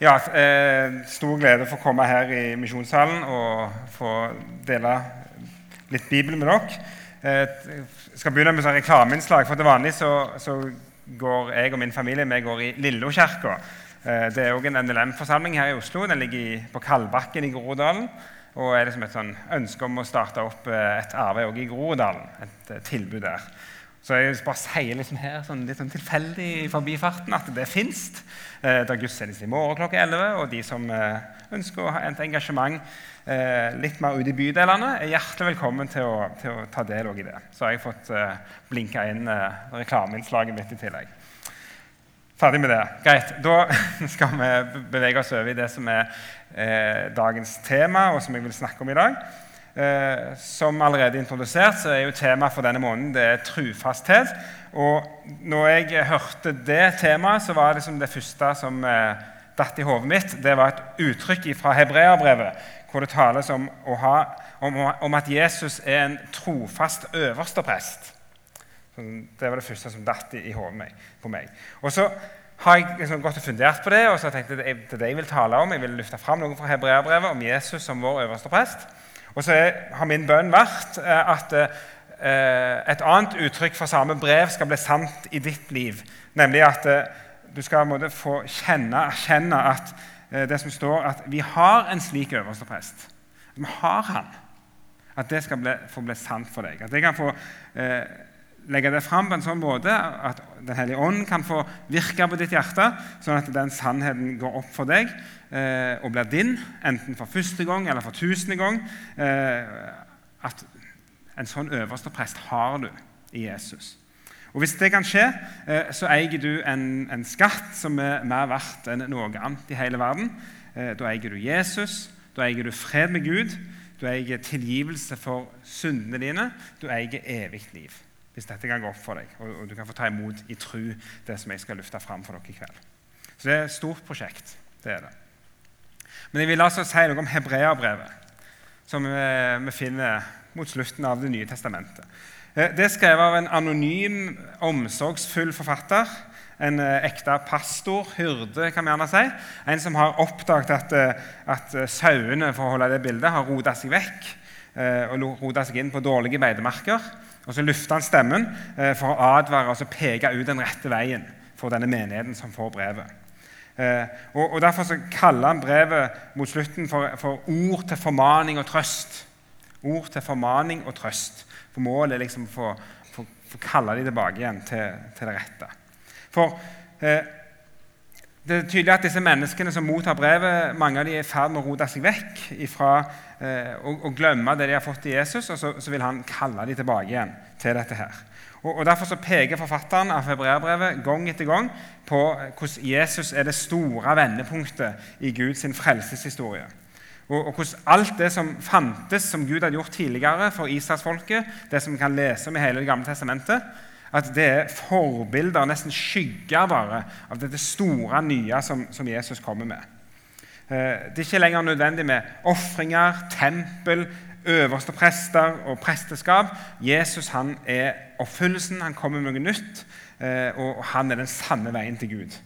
Ja, eh, Stor glede for å komme her i misjonssalen og få dele litt Bibelen med dere. Eh, jeg skal begynne med sånn reklameinnslag. for Til vanlig så, så, går jeg og min familie vi går i Lillokirka. Eh, det er òg en NLM-forsamling her i Oslo. Den ligger på Kalbakken i Groruddalen. Og er liksom et sånn ønske om å starte opp eh, et arbeid i Groruddalen. Et tilbud der. Så jeg bare sier liksom her sånn, litt sånn tilfeldig i forbifarten at det fins. Eh, det er gudstjeneste i morgen klokka 11. Og de som eh, ønsker å ha et engasjement eh, litt mer ute i bydelene, er hjertelig velkommen til å, til å ta del i det. Så har jeg fått eh, blinka inn eh, reklameinnslaget mitt i tillegg. Ferdig med det. Greit. Da skal vi bevege oss over i det som er eh, dagens tema, og som jeg vil snakke om i dag. Eh, som allerede introdusert, så er jo temaet for denne måneden det er trufasthet. Og når jeg hørte det temaet, så var det som det første som eh, datt i hodet mitt, det var et uttrykk fra hebreerbrevet, hvor det tales om, ha, om, om, at Jesus er en trofast øversteprest. Det var det første som datt i, i hodet på meg. Og så har jeg liksom gått og fundert på det, og så tenkte jeg det er det jeg vil tale om. Jeg vil løfte fram noe fra hebreerbrevet om Jesus som vår øverste prest. Og så har min bønn vært eh, at eh, et annet uttrykk for samme brev skal bli sant i ditt liv. Nemlig at eh, du skal få kjenne, erkjenne at det som står at vi har en slik øverste prest. Vi har han. At det skal bli, få bli sant for deg. At jeg kan få eh, legge det fram på en sånn måte at Den hellige ånd kan få virke på ditt hjerte, sånn at den sannheten går opp for deg eh, og blir din, enten for første gang eller for tusende gang. Eh, at en sånn øverste prest har du i Jesus. Og Hvis det kan skje, eh, så eier du en, en, skatt som er mer verdt enn noe annet i hele verden. Eh, da eier du Jesus, da eier du fred med Gud, du eier tilgivelse for syndene dine, du eier evig liv hvis dette kan gå opp for deg, og, og du kan få ta imot i tru det som jeg skal løfte fram for dere i kveld. Så det er et stort prosjekt. det er det. Men jeg vil altså si noe om hebreabrevet, som vi, finner mot slutten av Det nye testamentet. Eh, det er skrevet av en anonym, omsorgsfull forfatter. En eh, ekte pastor, hyrde, kan vi gjerne si. En som har oppdaget at, eh, at sauene for å holde det bildet, har rota seg vekk og rota seg inn på dårlige beitemarker. Og Så løfter han stemmen for å advare og peke ut den rette veien for denne menigheten som får brevet. Eh, og, og Derfor så kaller han brevet mot slutten for, for, ord til formaning og trøst. Ord til formaning og trøst. For Målet er liksom å få, kalle dem tilbake igjen til, til det rette. For eh, det er tydelig at disse menneskene som mottar brevet, mange av dem er i ferd med å rote seg vekk ifra eh, å, glemme det de har fått i Jesus, og så, så, vil han kalle dem tilbake igjen til dette. her. Og, og Derfor så peker forfatteren av februarbrevet gang etter gang på hvordan Jesus er det store vendepunktet i Guds frelseshistorie. Og, og, hvordan alt det som fantes, som Gud hadde gjort tidligere for Israelsfolket, det som vi kan lese om i hele Det gamle testamentet, at det er forbilder, nesten skygger bare, av dette store, nye som, som Jesus kommer med. Eh, det er ikke lenger nødvendig med ofringer, tempel, øverste prester og presteskap. Jesus han er oppfyllelsen, han kommer med noe nytt, eh, og han er den sanne veien til Gud.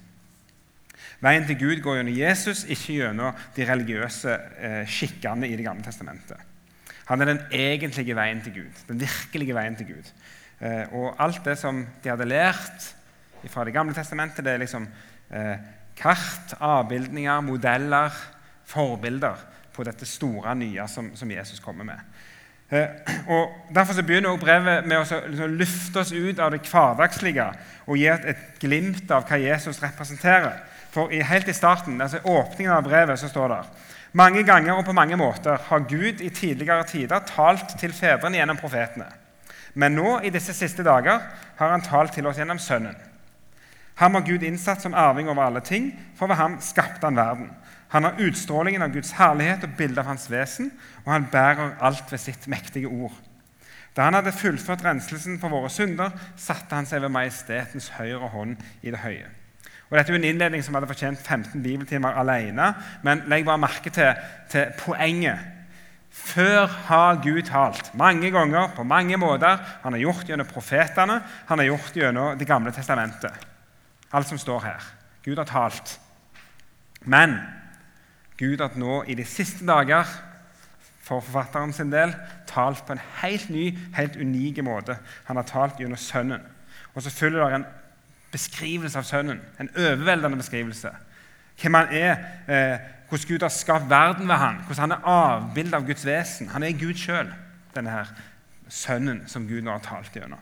Veien til Gud går gjennom Jesus, ikke gjennom de religiøse eh, skikkene i Det gamle testamentet. Han er den egentlige veien til Gud, den virkelige veien til Gud. Eh, og alt det som de hadde lært fra Det gamle testamentet, det er liksom kart, avbildninger, modeller, forbilder på dette store, nye som, som Jesus kommer med. Eh, og Derfor så begynner brevet med å liksom, løfte oss ut av det hverdagslige og gi et, glimt av hva Jesus representerer. For Helt i starten, altså åpningen av brevet, så står det mange ganger og på mange måter har Gud i tidligere tider talt til fedrene gjennom profetene. Men nå, i disse siste dager, har han talt til oss gjennom Sønnen. Ham har Gud innsatt som arving over alle ting, for ved ham skapte han verden. Han har utstrålingen av Guds herlighet og bildet av hans vesen, og han bærer alt ved sitt mektige ord. Da han hadde fullført renselsen for våre synder, satte han seg ved majestetens høyre hånd i det høye. Og Dette er en innledning som hadde fortjent 15 bibeltimer alene, men legg bare merke til, til poenget før har Gud talt mange ganger på mange måter. Han har gjort gjennom profetene, han har gjort gjennom Det gamle testamentet. Alt som står her. Gud har talt Men Gud har nå i de siste dager for forfatteren sin del talt på en helt ny, helt unik måte. Han har talt gjennom Sønnen. Og så følger det en beskrivelse av Sønnen. En overveldende beskrivelse. Hvem han er, eh, hvordan Gud har skapt verden ved han, hvordan han er avbildet av Guds vesen. Han er Gud sjøl, denne her Sønnen som Gud nå har talt gjennom.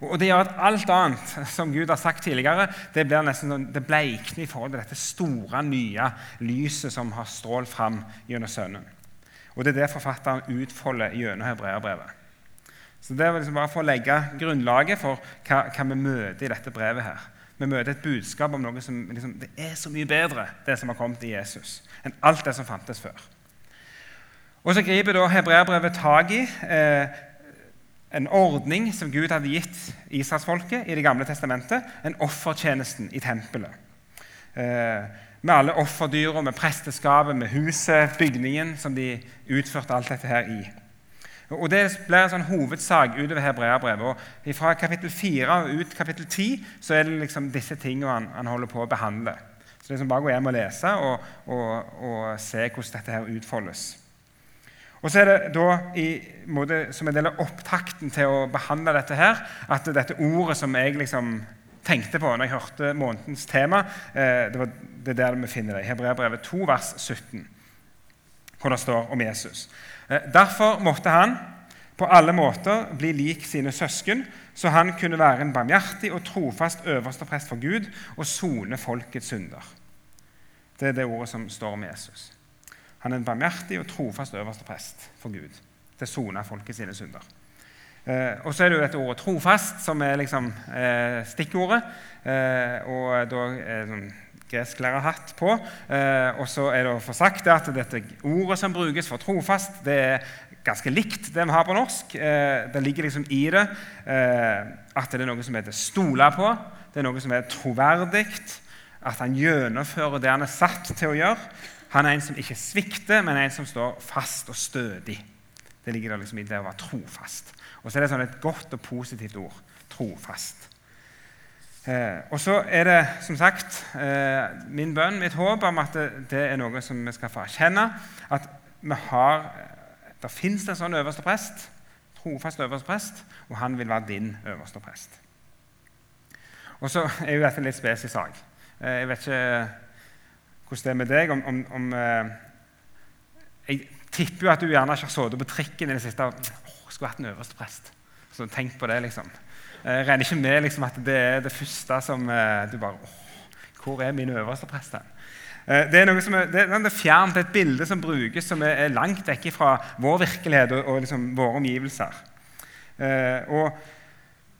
Og Det gjør at alt annet som Gud har sagt tidligere, det blir nesten sånn, det bleikner i forhold til dette store, nye lyset som har strålt fram gjennom Sønnen. Og Det er det forfatteren utfolder gjennom hebreerbrevet. Så Det er liksom bare for å legge grunnlaget for hva, hva, vi møter i dette brevet. her. Vi møter et budskap om noe som liksom, det er så mye bedre, det som har kommet i Jesus, enn alt det som fantes før. Og Så griper da hebreerbrevet tak i eh, en ordning som Gud hadde gitt israelsfolket i Det gamle testamentet, en offertjenesten i tempelet. Eh, med alle offerdyra, med presteskapet, med huset, bygningen som de utførte alt dette her i. Og Det blir en sånn hovedsak utover hebreerbrevet. Fra kapittel 4 og ut kapittel 10 så er det liksom disse tingene han, han holder på å behandle. Så det er liksom bare å gå hjem og lese og, og, og se hvordan dette her utfoldes. Og så er det da i, måte, som en del av opptakten til å behandle dette her, at dette ordet som jeg liksom tenkte på når jeg hørte månedens tema, eh, det, var, det er der vi finner det. i Hebreabrevet 2, vers 17, hvor det står om Jesus. Eh, derfor måtte han på alle måter bli lik sine søsken, så han kunne være en barmhjertig og trofast øverste prest for Gud og sone folkets synder. Det er det ordet som står om Jesus. Han er en barmhjertig og trofast øverste prest for Gud til å sone folket sine synder. Eh, og så er det jo dette ordet 'trofast' som er liksom eh, stikkordet. Eh, og da er det sånn gresklærerhatt på. Eh, og så er det å få sagt at dette ordet som brukes for 'trofast', det er ganske likt det vi har på norsk. Eh, det ligger liksom i det eh, at det er noe som heter 'stole på'. Det er noe som er troverdig. At han gjennomfører det han er satt til å gjøre. Han er en som ikke svikter, men en som står fast og stødig. Det ligger der liksom i det å være trofast. Og så er det sånn et godt og positivt ord. Trofast. Eh, og så er det som sagt eh, min bønn, mitt håp, om at det, det, er noe som vi skal få erkjenne. At vi har, det fins en sånn øverste prest, trofast øverste prest, og han vil være din øverste prest. Og så er jo dette en litt spesiell sak. Eh, jeg vet ikke hvordan det er med deg. Om, om, om eh, jeg tipper jo at du gjerne ikke har sittet på trikken i det siste og skulle vært en øverste prest. Så tenk på det, liksom. Jeg regner ikke med liksom, at det er det første som eh, du bare åh, Hvor er min øverste prest? Eh, det er noe som er, det er fjernt, et bilde som brukes som er, er langt vekk fra vår virkelighet og, og liksom, våre omgivelser. og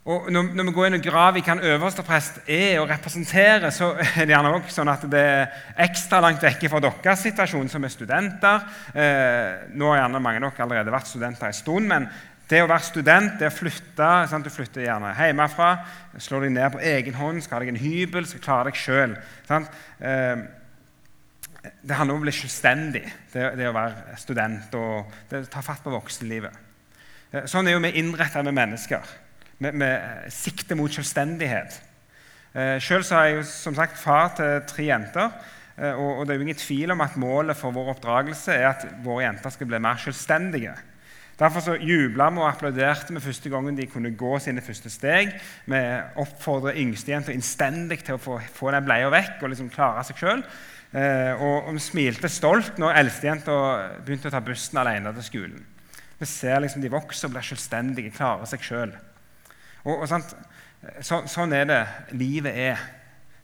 og når, når, vi går inn og graver i hva en øversteprest er og representerer, så er det gjerne også sånn at det er ekstra langt vekk fra deres situasjon som er studenter. Eh, nå har gjerne mange av dere allerede vært studenter en stund, men det å være student, det å flytte sant? Du flytter gjerne hjemmefra, slår deg ned på egen hånd, skal ha deg en hybel, skal klare deg sjøl. Eh, det handler om å bli selvstendig, det, det å være student og ta fatt på voksenlivet. Eh, sånn er jo vi innretta med mennesker med, med sikte mot selvstendighet. Eh, Sjøl er jeg som sagt far til tre jenter. Eh, og, og, det er jo ingen tvil om at målet for vår oppdragelse er at våre jenter skal bli mer selvstendige. Derfor så jubla vi og applauderte vi første gangen de kunne gå sine første steg. Vi oppfordrer yngstejenter innstendig til å få, få den bleia vekk og liksom klare seg sjøl. Eh, og, vi smilte stolt når eldstejenta begynte å ta bussen alene til skolen. Vi ser liksom de vokser og blir selvstendige, klarer seg sjøl. Og, og så, sånn er det livet er.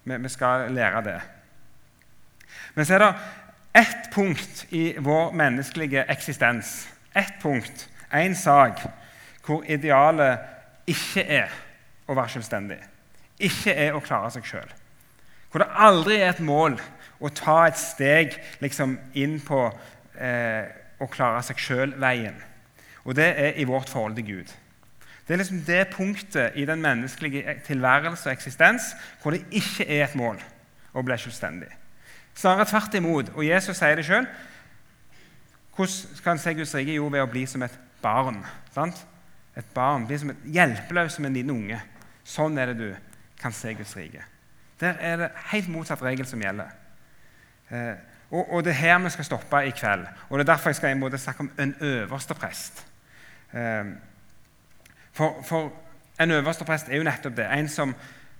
Vi, vi, skal lære det. Men så er det ett punkt i vår menneskelige eksistens, ett punkt, én sak, hvor idealet ikke er å være selvstendig, ikke er å klare seg sjøl. Hvor det aldri er et mål å ta et steg liksom, inn på eh, å klare seg sjøl-veien. Og det er i vårt forhold til Gud. Det er liksom det punktet i den menneskelige tilværelse og eksistens hvor det ikke er et mål å bli selvstendig. Snarere tvert imot. Og Jesus sier det sjøl. Hvordan kan se Guds rike? Jo, ved å bli som et barn. Sant? Et barn blir som et hjelpeløs som en liten unge. Sånn er det du kan se Guds rike. Der er det helt motsatt regel som gjelder. Eh, og, og, det er her vi skal stoppe i kveld. Og det er derfor jeg skal i en måte snakke om en øverste prest. Eh, for, for, en øverste prest er jo nettopp det. En som,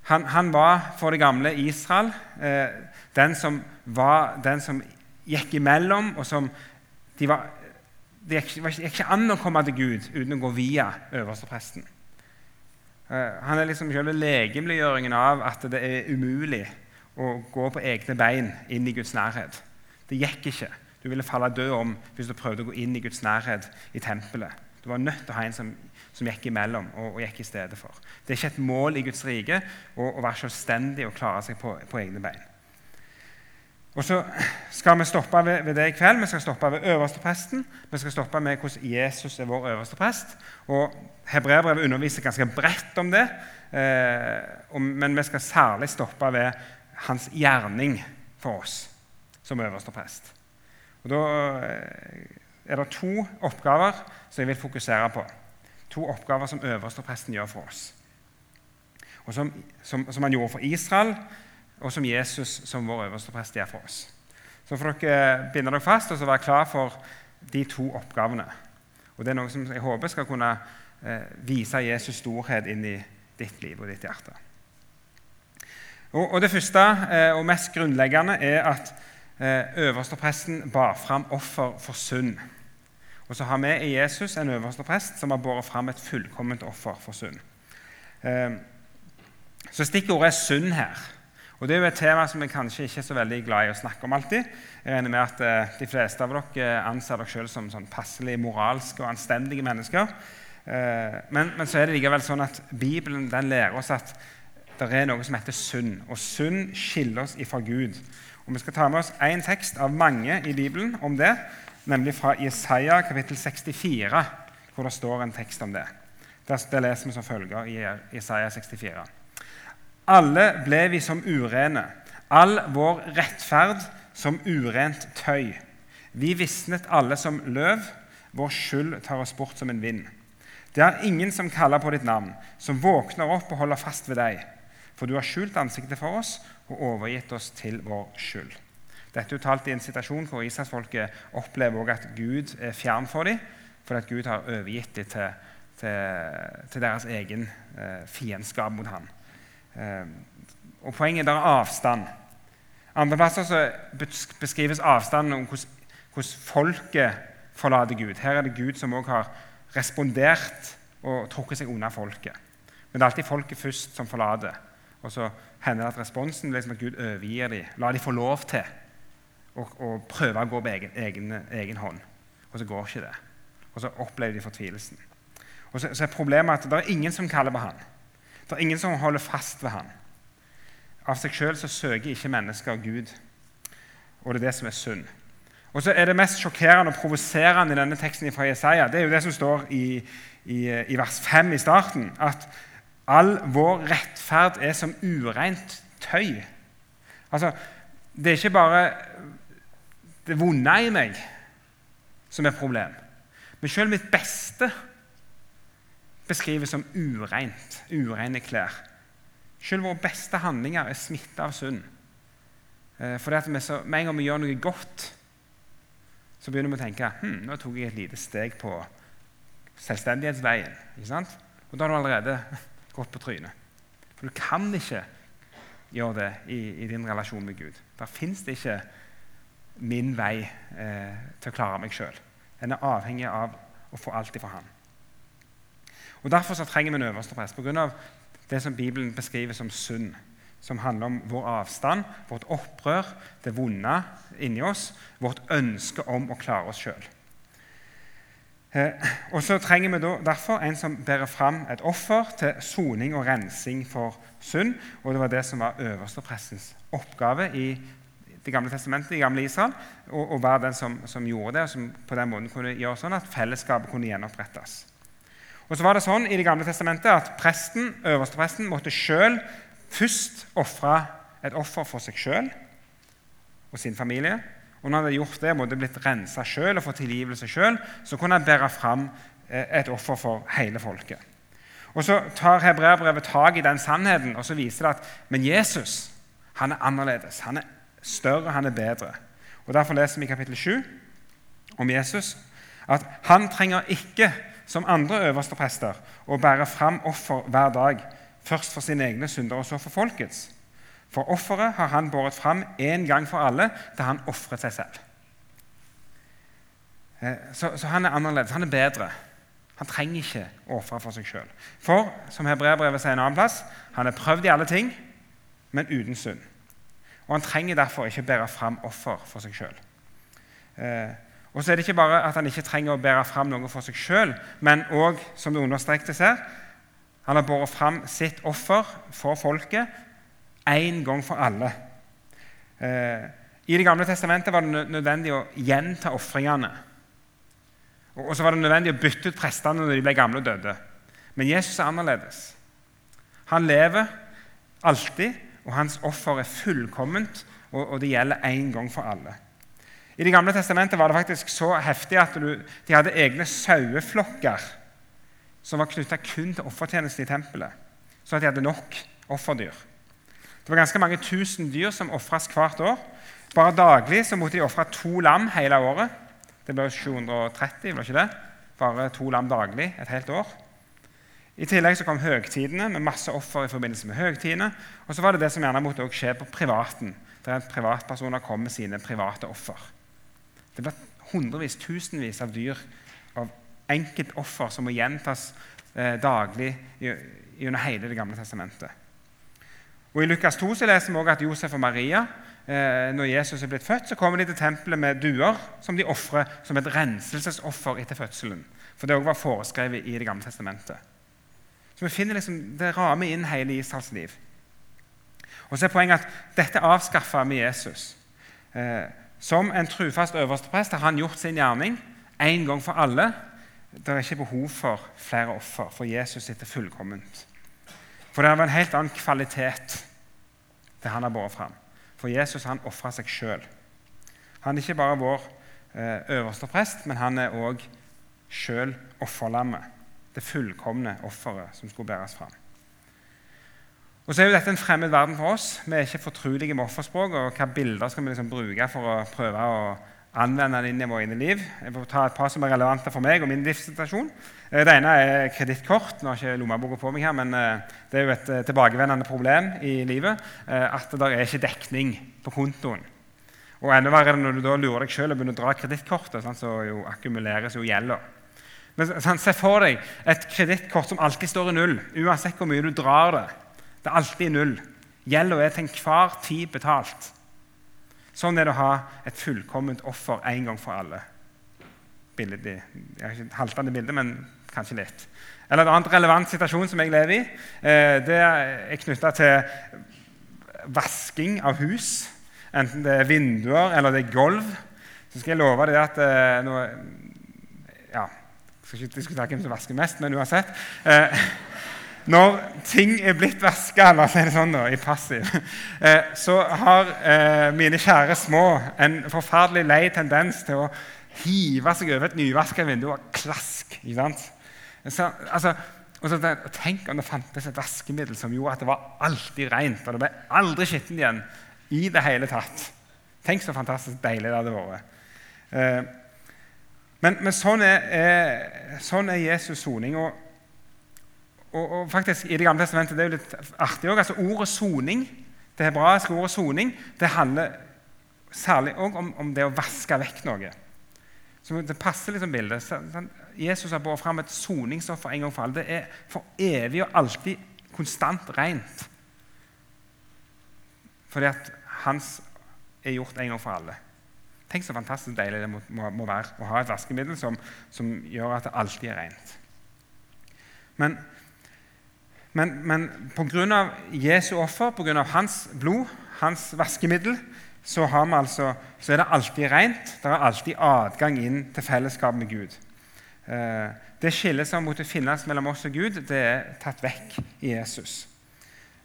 han, han var for det gamle Israel eh, den, som var, den som gikk imellom, og som de var, Det gikk, gikk ikke an å komme til Gud uten å gå via øverstepresten. Eh, han er liksom selve legemliggjøringen av at det er umulig å gå på egne bein inn i Guds nærhet. Det gikk ikke. Du ville falle død om hvis du prøvde å gå inn i Guds nærhet i tempelet. Du var nødt til å ha en som, som gikk imellom og, og, gikk i stedet for. Det er ikke et mål i Guds rike å, å være selvstendig og klare seg på, på egne bein. Og så skal vi stoppe ved, ved, det i kveld. Vi skal stoppe ved øverstepresten. Vi skal stoppe med hvordan Jesus er vår øverste prest. Og Hebreerbrevet underviser ganske bredt om det, eh, om, men vi skal særlig stoppe ved hans gjerning for oss som øverste prest. Og Da eh, er det to oppgaver som jeg vil fokusere på. To oppgaver som øverstepresten gjør for oss. Og som, som, som han gjorde for Israel, og som Jesus som vår øversteprest gjør for oss. Så får dere binde dere fast og så være klar for de to oppgavene. Og Det er noe som jeg håper skal kunne eh, vise Jesus storhet inn i ditt liv og ditt hjerte. Og, og Det første eh, og mest grunnleggende er at eh, øverstepresten bar fram offer for synd. Og så har vi i Jesus en øverste prest som har båret fram et fullkomment offer for synd. Eh, så stikkordet er synd her. Og Det er jo et tema som jeg kanskje ikke er så veldig glad i å snakke om alltid. Jeg regner med at eh, De fleste av dere anser dere selv som sånn passelig moralske og anstendige mennesker. Eh, men, men, så er det likevel sånn at Bibelen den lærer oss at det er noe som heter synd. Og synd skiller oss ifra Gud. Og Vi skal ta med oss én tekst av mange i Bibelen om det, nemlig fra Jesaja kapittel 64, hvor det står en tekst om det. Det leser vi som følger i Jesaja 64. Alle ble vi som urene, all vår rettferd som urent tøy. Vi visnet alle som løv, vår skyld tar oss bort som en vind. Det er ingen som kaller på ditt navn, som våkner opp og holder fast ved deg. For du har skjult ansiktet for oss og overgitt oss til vår skyld. Dette er talt i en situasjon hvor Israelsfolket opplever at Gud er fjern for dem, fordi at Gud har overgitt dem til, til, til deres egen eh, fiendskap mot ham. Eh, og Poenget er avstand. Andre plasser beskrives avstanden om hvordan, folket forlater Gud. Her er det Gud som også har respondert og trukket seg unna folket. Men det er alltid folket først som forlater. Og så hender det at responsen blir liksom at Gud overgir dem. La dem få lov til å, å prøve å gå på egen, egen, egen, hånd. Og så går ikke det. Og så opplever de fortvilelsen. Og så, så er problemet at det er ingen som kaller på han. Det er ingen som holder fast ved han. Av seg sjøl søker ikke mennesker Gud, og det er det som er synd. Og så er Det mest sjokkerende og provoserende i denne teksten fra Jesaja det er jo det som står i, i, i vers 5 i starten, at all vår rettferd er som ureint tøy. Altså, Det er ikke bare det vonde i meg som er problem, men selv mitt beste beskrives som ureint, urene klær. Selv våre beste handlinger er smitta av synd. Eh, for med en gang vi gjør noe godt, så begynner vi å tenke hm, nå tok jeg et lite steg på selvstendighetsveien. Ikke sant? Og da har du allerede gått på trynet. For du kan ikke gjøre det i, i din relasjon med Gud. Der fins det ikke min vei eh, til å klare meg sjøl. Den er avhengig av å få alt ifra Han. Og Derfor så trenger vi en øverste prest pga. det som Bibelen beskriver som synd. Som handler om vår avstand, vårt opprør, det vonde inni oss, vårt ønske om å klare oss sjøl. Eh, og så trenger vi derfor en som bærer fram et offer til soning og rensing for synd. Og det var det som var øversteprestens oppgave i Det gamle testamentet, i gamle Israel, og være den som, som, gjorde det, og som på den måten kunne gjøre sånn at fellesskapet kunne gjenopprettes. Og så var det sånn i Det gamle testamentet at presten, øverstepresten måtte selv først ofre et offer for seg sjøl og sin familie. Og når han hadde gjort det, måtte blitt rensa sjøl og fått tilgivelse sjøl, så kunne han bære fram eh, et offer for hele folket. Og Så tar hebreerbrevet tak i den sannheten og så viser det at men Jesus han er annerledes. Han er større, han er bedre. Og Derfor leser vi i kapittel 7 om Jesus at han trenger ikke, som andre øverste prester, å bære fram offer hver dag, først for sine egne synder og så for folkets. For offeret har han båret fram én gang for alle da han ofret seg selv. Eh, så, så, han er annerledes. Han er bedre. Han trenger ikke å ofre for seg sjøl. For som hebreerbrevet sier en annen plass, han er prøvd i alle ting, men uten synd. Og Han trenger derfor ikke bære fram offer for seg sjøl. Eh, og så er det ikke bare at han ikke trenger å bære fram noe for seg sjøl, men òg, som det understrekes her, han har båret fram sitt offer for folket én gang for alle. Eh, I Det gamle testamentet var det nødvendig å gjenta ofringene. Og så var det nødvendig å bytte ut prestene når de ble gamle og døde. Men Jesus er annerledes. Han lever alltid, og hans offer er fullkomment, og det gjelder én gang for alle. I Det gamle testamentet var det faktisk så heftig at du, de hadde egne saueflokker som var knytta kun til offertjeneste i tempelet, så at de hadde nok offerdyr. Det var ganske mange tusen dyr som ofres hvert år. Bare daglig så måtte de ofre to lam hele året. Det ble 730, var ikke det? Bare to lam daglig et helt år. I tillegg så kom høgtidene med masse offer i forbindelse med høgtidene. Og så var det det som gjerne måtte skje på privaten, der privatpersoner kom med sine private offer. Det ble hundrevis, tusenvis av dyr av enkeltoffer som må gjentas eh, daglig gjennom hele Det gamle testamentet. Og I Lukas 2 så leser vi også at Josef og Maria eh, når Jesus er blitt født, så kommer de til tempelet med duer som de ofrer som et renselsesoffer etter fødselen. For det også var foreskrevet i Det gamle testamentet. Så vi finner liksom, Det rammer inn hele Israels liv. Og så er poenget at Dette avskaffa med Jesus. Eh, som en trufast øversteprest har han gjort sin gjerning én gang for alle. Det er ikke behov for flere offer, for Jesus sitter fullkomment. For det er en helt annen kvalitet det han har båret fram. For Jesus han ofra seg sjøl. Han er ikke bare vår eh, øverste men han er òg sjøl offerlammet. Det fullkomne offeret som skulle bæres fram. Og så er jo dette en fremmed verden for oss. Vi er ikke fortrolige med offerspråk. og Hvilke bilder skal vi liksom bruke for å prøve å anvende det inn i våre egne liv? Jeg får ta et par som er relevante for meg og min livssituasjon. Eh, det ene er kredittkort. Nå har jeg ikke lommeboka på meg her, men eh, det er jo et eh, tilbakevendende problem i livet at det er ikke dekning på kontoen. Og enda verre er når du da lurer deg sjøl og begynner å dra kredittkortet, så jo akkumuleres jo gjelda. Se for deg et kredittkort som alltid står i null, uansett hvor mye du drar det. Det er alltid null. Gjelda er til enhver tid betalt. Sånn er det å ha et fullkomment offer en gang for alle. Ikke haltende bilde, men kanskje litt. Eller En annen relevant situasjon som jeg lever i, eh, det er knytta til vasking av hus. Enten det er vinduer eller det er gulv. Så skal jeg love deg at eh, nå, ja, skal ikke diskutere hvem som vasker mest, men uansett. Eh, når ting er blitt vaska, la oss si det sånn da, i passiv, eh, så har eh, mine kjære små en forferdelig lei tendens til å hive seg over et nyvaska vindu og klask. ikke sant? Så, altså, og så, tenk om det fantes et vaskemiddel som gjorde at det var alltid rent. Og det ble aldri skittent igjen i det hele tatt. Tenk så fantastisk deilig det hadde vært. Men, men sånn, er, er, sånn, er, Jesus soning. og og, og, faktisk I Det gamle testamentet det er jo litt artig også, altså Ordet soning, det hebraiske ordet soning, det handler særlig også om, om, det å vaske vekk noe. Så Det passer liksom bildet. Sånn, Jesus har båret fram et soningsoffer en gang for alle. Det er for evig og alltid konstant rent. Fordi at hans er gjort en gang for alle. Tenk så fantastisk deilig det må, må, må være å ha et vaskemiddel som, som, gjør at det alltid er rent. Men men, men pga. Jesu offer, pga. hans blod, hans vaskemiddel, så, altså, så, er det alltid rent. Det er alltid adgang inn til fellesskap med Gud. Eh, det skillet som måtte finnes mellom oss og Gud, det er tatt vekk i Jesus.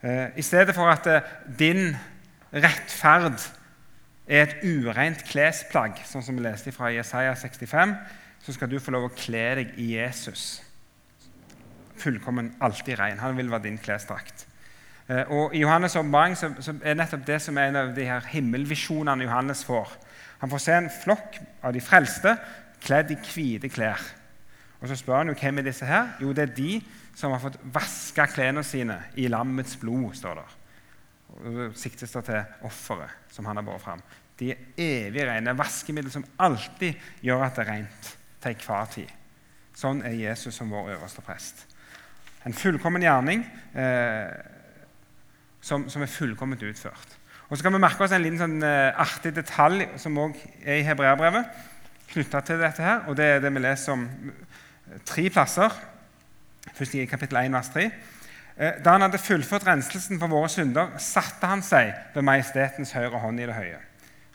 Eh, I stedet for at eh, din rettferd er et ureint klesplagg, sånn som vi leste fra Jesaja 65, så skal du få lov å kle deg i Jesus fullkommen, alltid ren. Han vil være din klesdrakt. Eh, og I Johannes' åpenbaring er nettopp det som er en av de her himmelvisjonene Johannes får. Han får se en flokk av de frelste kledd i hvite klær. Og Så spør han jo hvem er disse her? Jo, det er de som har fått vaska klærne sine i lammets blod. står der. Og det siktes det til offeret som han har båret fram. De er evig rene. Vaskemiddel som alltid gjør at det er rent til enhver tid. Sånn er Jesus som vår øverste prest. En fullkommen gjerning eh, som, som, er fullkomment utført. Og Så kan vi merke oss en liten sånn, eh, artig detalj som også er i hebreerbrevet, knytta til dette. her, og Det er det vi leser om tre plasser. Først i kapittel 1, vers 3. Eh, da han hadde fullført renselsen for våre synder, satte han seg ved majestetens høyre hånd i det høye.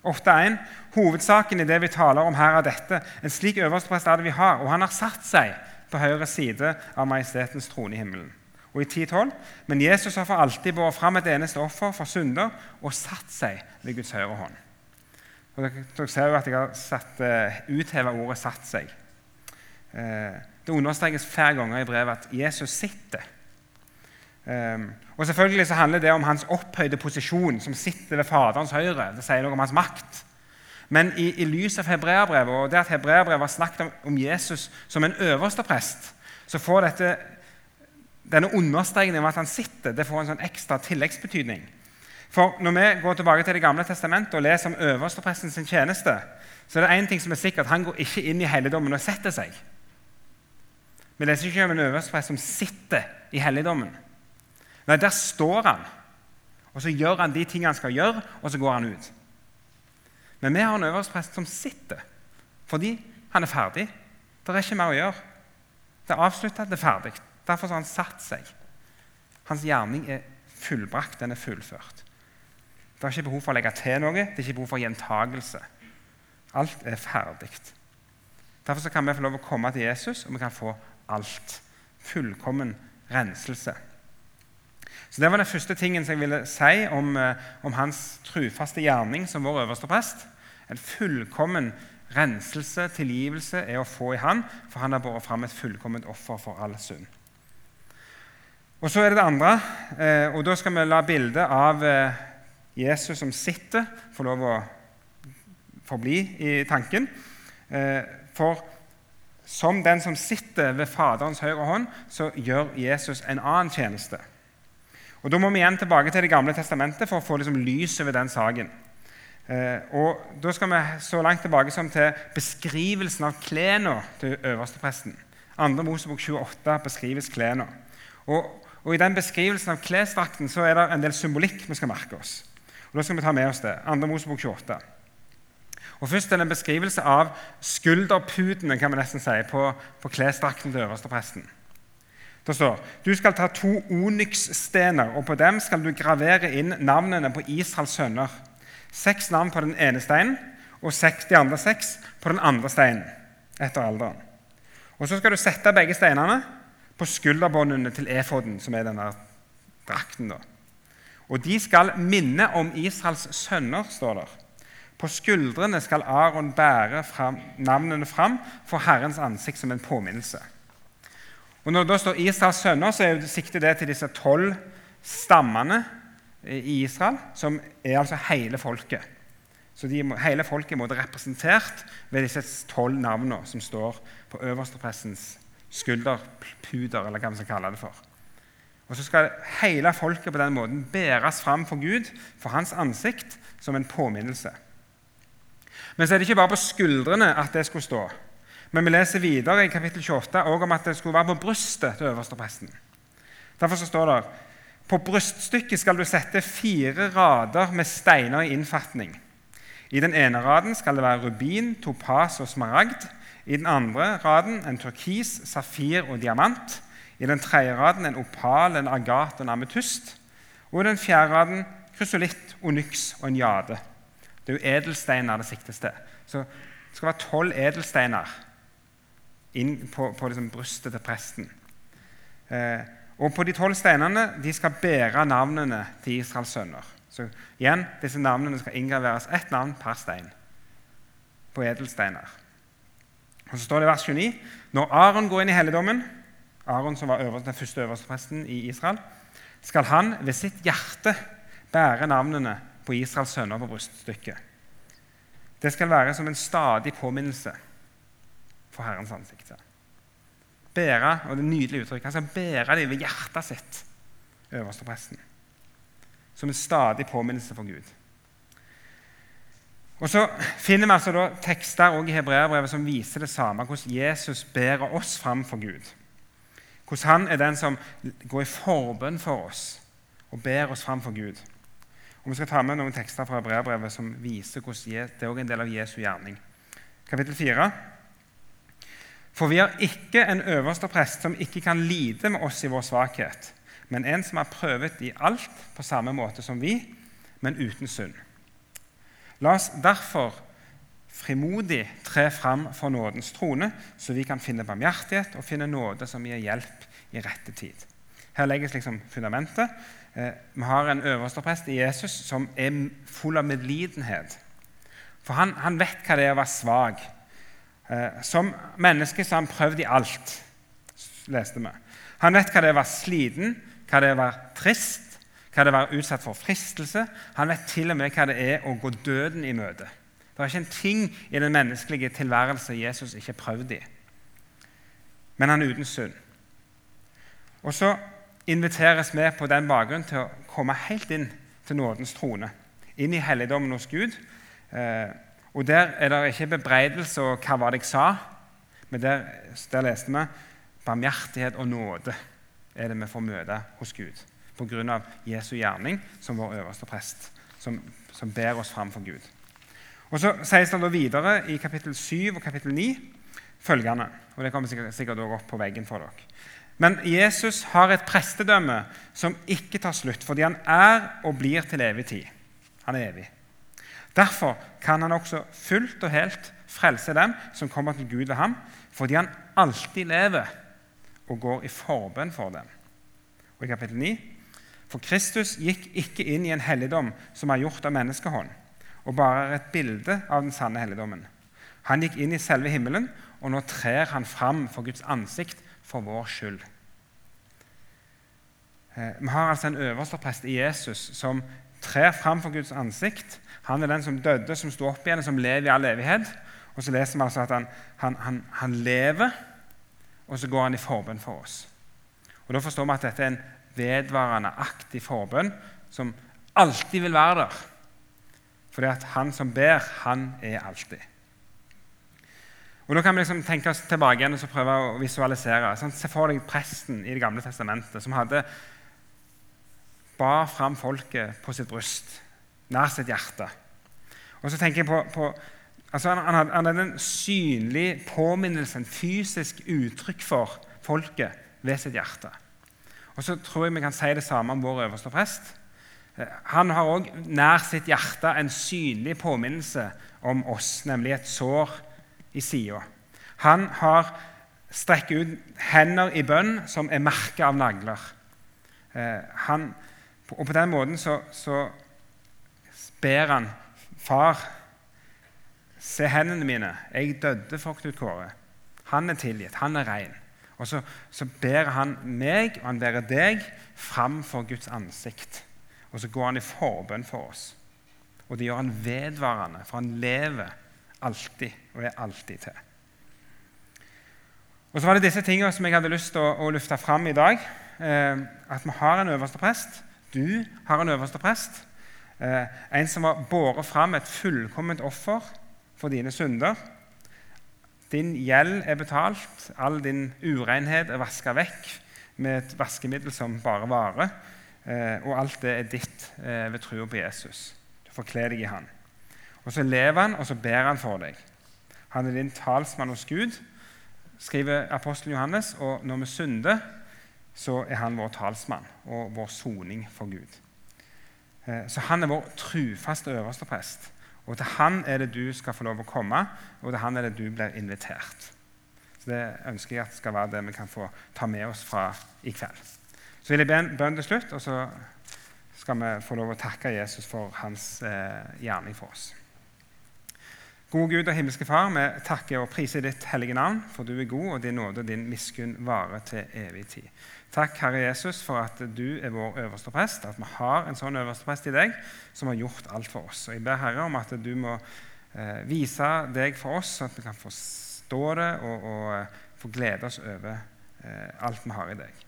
8.1. Hovedsaken i det vi taler om her, er dette. En slik øversteprest er det vi har, og han har satt seg på høyre side av majestetens trone i himmelen. Og i 10.12.: Men Jesus har for alltid båret fram et eneste offer for synder og satt seg ved Guds høyre hånd. Og dere ser jo at jeg har satt, uh, utheva ordet 'satt seg'. Uh, det understrekes flere ganger i brevet at Jesus sitter. Um, og selvfølgelig så handler det om hans opphøyde posisjon, som sitter ved Faderens høyre. Det sier noe om hans makt. Men i, i lys av hebreerbrevet og det at hebreerbrevet har snakket om, om, Jesus som en øverste prest, så får dette, denne understrekningen av at han sitter, det får en sånn ekstra tilleggsbetydning. For Når vi går tilbake til Det gamle testamentet og leser om øverstepresten sin tjeneste, så er det én ting som er sikkert. Han går ikke inn i helligdommen og setter seg. Vi leser ikke om en øversteprest som sitter i helligdommen. Nei, der står han, og så gjør han de tingene han skal gjøre, og så går han ut. Men vi har en øversteprest som sitter fordi han er ferdig. Det er ikke mer å gjøre. Det er avslutta, det er ferdig. Derfor har han satt seg. Hans gjerning er fullbrakt, den er fullført. Det er ikke behov for å legge til noe, det er ikke behov for gjentagelse. Alt er ferdig. Derfor kan vi få lov å komme til Jesus, og vi kan få alt. Fullkommen renselse. Så Det var den første tingen som jeg ville si om, eh, om hans trufaste gjerning som vår øverste prest. En fullkommen renselse, tilgivelse, er å få i han, for han har båret fram et fullkomment offer for all synd. Og Så er det det andre, eh, og da skal vi la bildet av eh, Jesus som sitter, få lov å forbli i tanken. For som den som sitter ved Faderens høyre hånd, så gjør Jesus en annen tjeneste. Og Da må vi igjen tilbake til Det gamle testamentet for å få liksom lys over den saken. Eh, og Da skal vi så langt tilbake som til beskrivelsen av klærne til øverstepresten. Andre Mosebok 28 beskrives klærne. Og, og, I den beskrivelsen av klesdrakten er det en del symbolikk vi skal merke oss. Og Da skal vi ta med oss det. Andre Mosebok 28. Og Først er det en beskrivelse av skulderputene kan vi nesten si, på, på klesdrakten til øverstepresten. Det står du skal ta to onyksstener, og på dem skal du gravere inn navnene på Israels sønner. Seks navn på den ene steinen og seks, de andre seks på den andre steinen etter alderen. Og Så skal du sette begge steinene på skulderbåndene til efoden, som er denne drakten. da. Og de skal minne om Israels sønner, står der. På skuldrene skal Aron bære fram, navnene fram for Herrens ansikt som en påminnelse. Og Når det står Israels sønner, så er sikter det til disse tolv stammene i Israel, som er altså hele folket. Så de, Hele folket er representert ved disse tolv navnene som står på øversteprestens skulderpuder, eller hva vi skal kalle det for. Og Så skal hele folket på den måten bæres fram for Gud, for hans ansikt, som en påminnelse. Men så er det ikke bare på skuldrene at det skulle stå. Men vi leser videre i kapittel 28 også om at det skulle være på brystet til øverstepresten. Derfor så står det på bryststykket skal du sette fire rader med steiner i innfatning. I den ene raden skal det være rubin, topas og smaragd. I den andre raden en turkis, safir og diamant. I den tredje raden en opal, en agat og en ametyst. Og i den fjerde raden krysolitt, onyx og en jade. Det er jo edelsteiner det siktes til. Så det skal være tolv edelsteiner inn på, på liksom brystet til presten. Eh, og på de tolv steinene de skal bære navnene til Israels sønner. Så igjen, Disse navnene skal inngraveres ett navn per stein på edelsteiner. Og Så står det i vers 29 når Aron går inn i helligdommen, Aron som var øverste, den første øverste presten i Israel, skal han ved sitt hjerte bære navnene på Israels sønner på bryststykket. Det skal være som en stadig påminnelse for Herrens ansikt. Bære, og det er nydelig uttrykk, Han skal bære det ved hjertet sitt, øverstepresten. Som en stadig påminnelse for Gud. Og Så finner vi altså da tekster i hebreerbrevet som viser det samme, hvordan Jesus bærer oss fram for Gud. Hvordan han er den som går i forbønn for oss og ber oss fram for Gud. Og Vi skal ta med noen tekster fra hebreerbrevet som viser hvordan det er en del av Jesu gjerning. Kapittel 4. For vi har ikke en øverste prest som ikke kan lide med oss i vår svakhet, men en som har prøvet i alt på samme måte som vi, men uten synd. La oss derfor frimodig tre fram for nådens trone, så vi kan finne barmhjertighet og finne nåde som gir hjelp i rette tid. Her legges liksom fundamentet. Eh, vi har en øversteprest i Jesus som er full av medlidenhet. For han, han vet hva det er å være svak. Eh, som menneske så har han prøvd i alt, leste vi. Han vet hva det er å være sliten, hva det er å være trist, hva det er å være utsatt for fristelse. Han vet til og med hva det er å gå døden i møte. Det er ikke en ting i den menneskelige tilværelse Jesus ikke har prøvd i. Men han er uten synd. Og så inviteres vi på den bakgrunn til å komme helt inn til nådens trone. Inn i helligdommen hos Gud. Eh, og Der er det ikke bebreidelse og 'hva var det jeg sa', men der, der leste vi barmhjertighet og nåde er det vi får møte hos Gud pga. Jesu gjerning som vår øverste prest, som, som ber oss fram for Gud. Og Så sies det da videre i kapittel 7 og kapittel 9 følgende og Det kommer sikkert, sikkert også opp på veggen for dere. Men Jesus har et prestedømme som ikke tar slutt, fordi han er og blir til evig tid. Han er evig. Derfor kan han også fullt og helt frelse dem som kommer til Gud ved ham, fordi han alltid lever og går i forbønn for dem. Og i kapittel 9 For Kristus gikk ikke inn i en helligdom som er gjort av menneskehånd, og bare er et bilde av den sanne helligdommen. Han gikk inn i selve himmelen, og nå trer han fram for Guds ansikt for vår skyld. Eh, vi har altså en øverste prest i Jesus som trer fram for Guds ansikt. Han er den som døde, som sto opp igjen, som lever i all evighet. Og så leser vi altså at han, han, han, han lever, og så går han i forbønn for oss. Og Da forstår vi at dette er en vedvarende, aktiv forbønn som alltid vil være der. Fordi at han som ber, han er alltid. Og Da kan vi liksom tenke oss tilbake igjen og prøve å visualisere. Sånn, se for deg presten i Det gamle testamentet som hadde bar fram folket på sitt bryst, nær sitt hjerte. Og så tenker jeg på, på altså han, han, han hadde en synlig påminnelse, en fysisk uttrykk for folket ved sitt hjerte. Og så tror jeg vi kan si det samme om vår øverste prest. Han har òg nær sitt hjerte en synlig påminnelse om oss, nemlig et sår i sida. Han har strekker ut hender i bønn som er merket av nagler. Eh, han, og på den måten så, så ber han Far, se hendene mine. Jeg døde for Knut Kåre. Han er tilgitt. Han er ren. Og så, så ber han meg og han ber deg fram for Guds ansikt. Og så går han i forbønn for oss. Og det gjør han vedvarende, for han lever alltid og er alltid til. Og så var det disse tingene som jeg hadde lyst til å, å lufte fram i dag. Eh, at vi har en øverste prest. Du har en øverste prest. Eh, en som har båret fram et fullkomment offer for dine synder. Din gjeld er betalt, all din urenhet er vaska vekk med et vaskemiddel som bare varer. Eh, og alt det er ditt eh, ved trua på Jesus. Du får kle deg i Han. Og så lever han, og så ber han for deg. Han er din talsmann hos Gud, skriver apostelen Johannes. Og når vi synder, så er han vår talsmann og vår soning for Gud. Eh, så han er vår trufaste øverste prest. Og til han er det du skal få lov å komme, og til han er det du blir invitert. Så Det ønsker jeg at skal være det vi kan få ta med oss fra i kveld. Så vil jeg be en bønn til slutt, og så skal vi få lov å takke Jesus for hans eh, gjerning for oss. Gode Gud og himmelske Far, vi takker og priser ditt hellige navn, for du er god, og din nåde og din miskunn varer til evig tid. Takk, Herre Jesus, for at du er vår øverste prest, at vi har en sånn øverste prest i deg som har gjort alt for oss. Og Jeg ber Herre om at du må eh, vise deg for oss, sånn at vi kan forstå det og, og eh, få glede oss over eh, alt vi har i deg.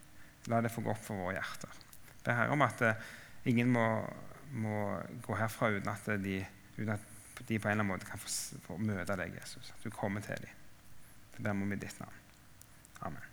La det få gå opp for våre hjerter. Jeg ber Herre om at eh, ingen må, må, gå herfra uten at de, uten at de på en eller annen måte kan få, få møte deg, Jesus. At du kommer til dem. Det ber vi om i ditt navn. Amen.